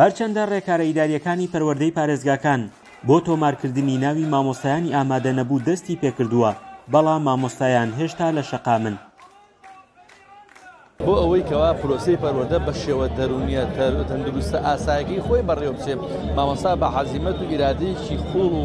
هەرچەندە ڕێکارە ئیدارییەکانی پەروەردەی پارێزگاکان بۆ تۆمارکردنی ناوی مامۆستایانی ئامادە نەبوو دەستی پێکردووە، بەڵام مامۆستایان هێشتا لە شەقامن. بۆ ئەوەی کەوا پرۆسەی پەروەردە بە شێوە دەرونیە تەندروستە ئاسایەکەی خۆی بەڕێوە بچێت مامۆسا بە حەزیمەت و ئیرادەیەکی خوڵ و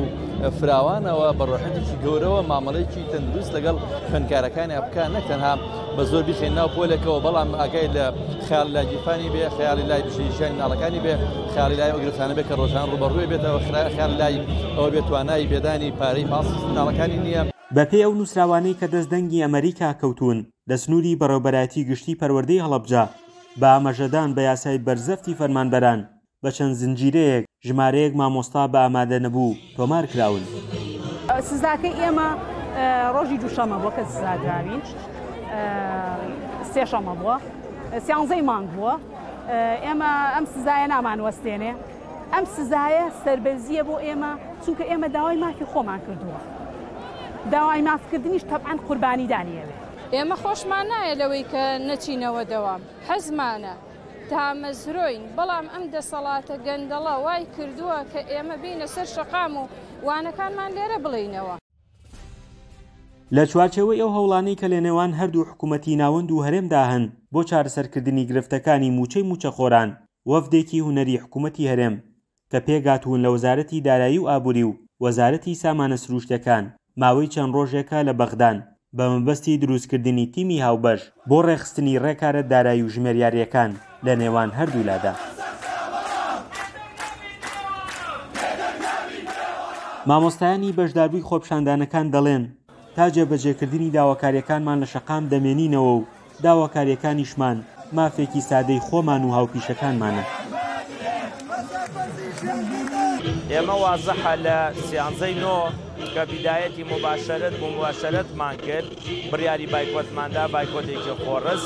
فراوانەوە بەڕۆحەتێکی گەورەوە مامەڵێکی تەندروست لەگەڵ خوێنکارەکانیان بکە نەک تەنها بە زۆر بیخەین ناو پۆلەکەەوە بەڵام ئاگای لە خیال لای گیرفانی بێ خیالی لای بژیشیان ناڵەکانی بێ خیالی لای ئەوگرسانە بێت کە ڕۆژان ڕوبەڕوێ بێتەوە خیال لای ئەوە بێت توانای بێدانی پارەی پاسی ناڵەکانی نییە. بەپێی ئەو نووسراوانەی کە دەست دەنگی ئەمەریکا کەوتوون لە سنووری بەڕێوبەرایەتی گشتی پەروەردەی هەڵەبجە، بە ئاماژەدان بە یاسای بەرزەفتی فەرمانبەران، بە چەند زنجیرەیەک ژمارەیەک مامۆستا بە ئامادەنەبوو تۆمار کراون. سزاکەی ئێمە ڕۆژی دووشەمە بۆ کە سزادراوین سێشەمە بووە سیانزەی مانگ بووە ئێمە ئەم سزایە نامان وەستێنێ ئەم سزایە سربەرزیە بۆ ئێمە چونکە ئێمە داوای مافی خۆمان کردووە داوای مافکردنیش تەبعاان قوربانیدانیەوێ ئێمە خۆشمان نایە لەوەی کە نەچینەوە دەوام حەزمانە. تامەزرۆین، بەڵام ئەم دەسەڵاتە گەندەڵە وای کردووە کە ئێمە بێینە سەر شەقام و وانەکانمان لێرە بڵێینەوە. لە چوارچێوەی ئەو هەوڵانەی کە لەنێوان هەردوو حکوومەتی ناوەند و هەرێمدا هەن بۆ چارەسەرکردنی گرفتەکانی مووچەی مووچەخۆران، وەفدێکی هونەری حکوومەتی هەرێم کە پێکهاتوون لە وەزارەتی دارایی و ئابووری و وەزارەتی سامانە سرووشتیەکان، ماوەی چەند ڕۆژێکە لە بەغدان، بە مەبەستی دروستکردنی تیمی هاوبەش بۆ ڕێکخستنی ڕێکارە دارایی و ژمێریارییەکان لە نێوان هەردوولادا. مامۆستایانی بەشداربووی خۆپیشاندانەکان دەڵێن، تا جێبەجێکردنی داواکارییەکانمان لە شەقام دەمێنینەوە و داواکارییەکانیشمان مافێکی سادەی خۆمان و هاوپیشەکانمانە. ئێمە وازحە لە سیانزەی نۆ کە بیدایەتی موباشەرەت بوو موباشەرەتمان کرد بڕیاری بایکۆتماندا بایکۆتێکی خۆڕس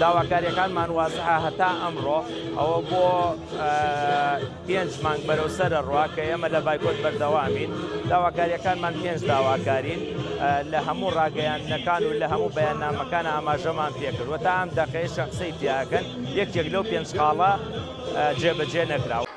داواکاریەکانمان وازحە هەتا ئەمڕۆ ئەوە بۆ پێنج مانگ بەرەو سەر دەڕوا کە ئێمە لە بایکۆت بەردەوامین داواکاریەکانمان پێنج داواکارین لە هەموو ڕاگەیاندنەکان و لە هەموو بەیاننامەکان ئاماژەمان پێکرد وە تا ئەم دەقەیە شخصی تیاکەن یەکێک لەو پێنج خاڵە جێبەجێ نەکراوە.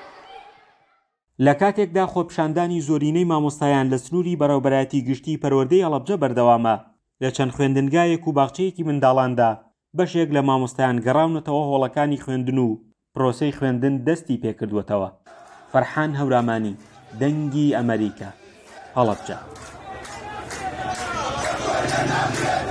لە کاتێکدا خۆپیشاندانی زۆرینەی مامۆستایان لە سنووری بەڕێوەبەرایەتی گشتیی پەروەردەی هەڵەبجە بەردەوامە، لە چەند خوێندنگایەک و باخچەیەکی منداڵاندا بەشێک لە مامۆستایان گەڕاونەتەوە هۆڵەکانی خوێندن و پرۆسەی خوێندن دەستی پێکردووەتەوە. فەرحان هەورامانی، دەنگی ئەمەریکا، هەڵەبجە.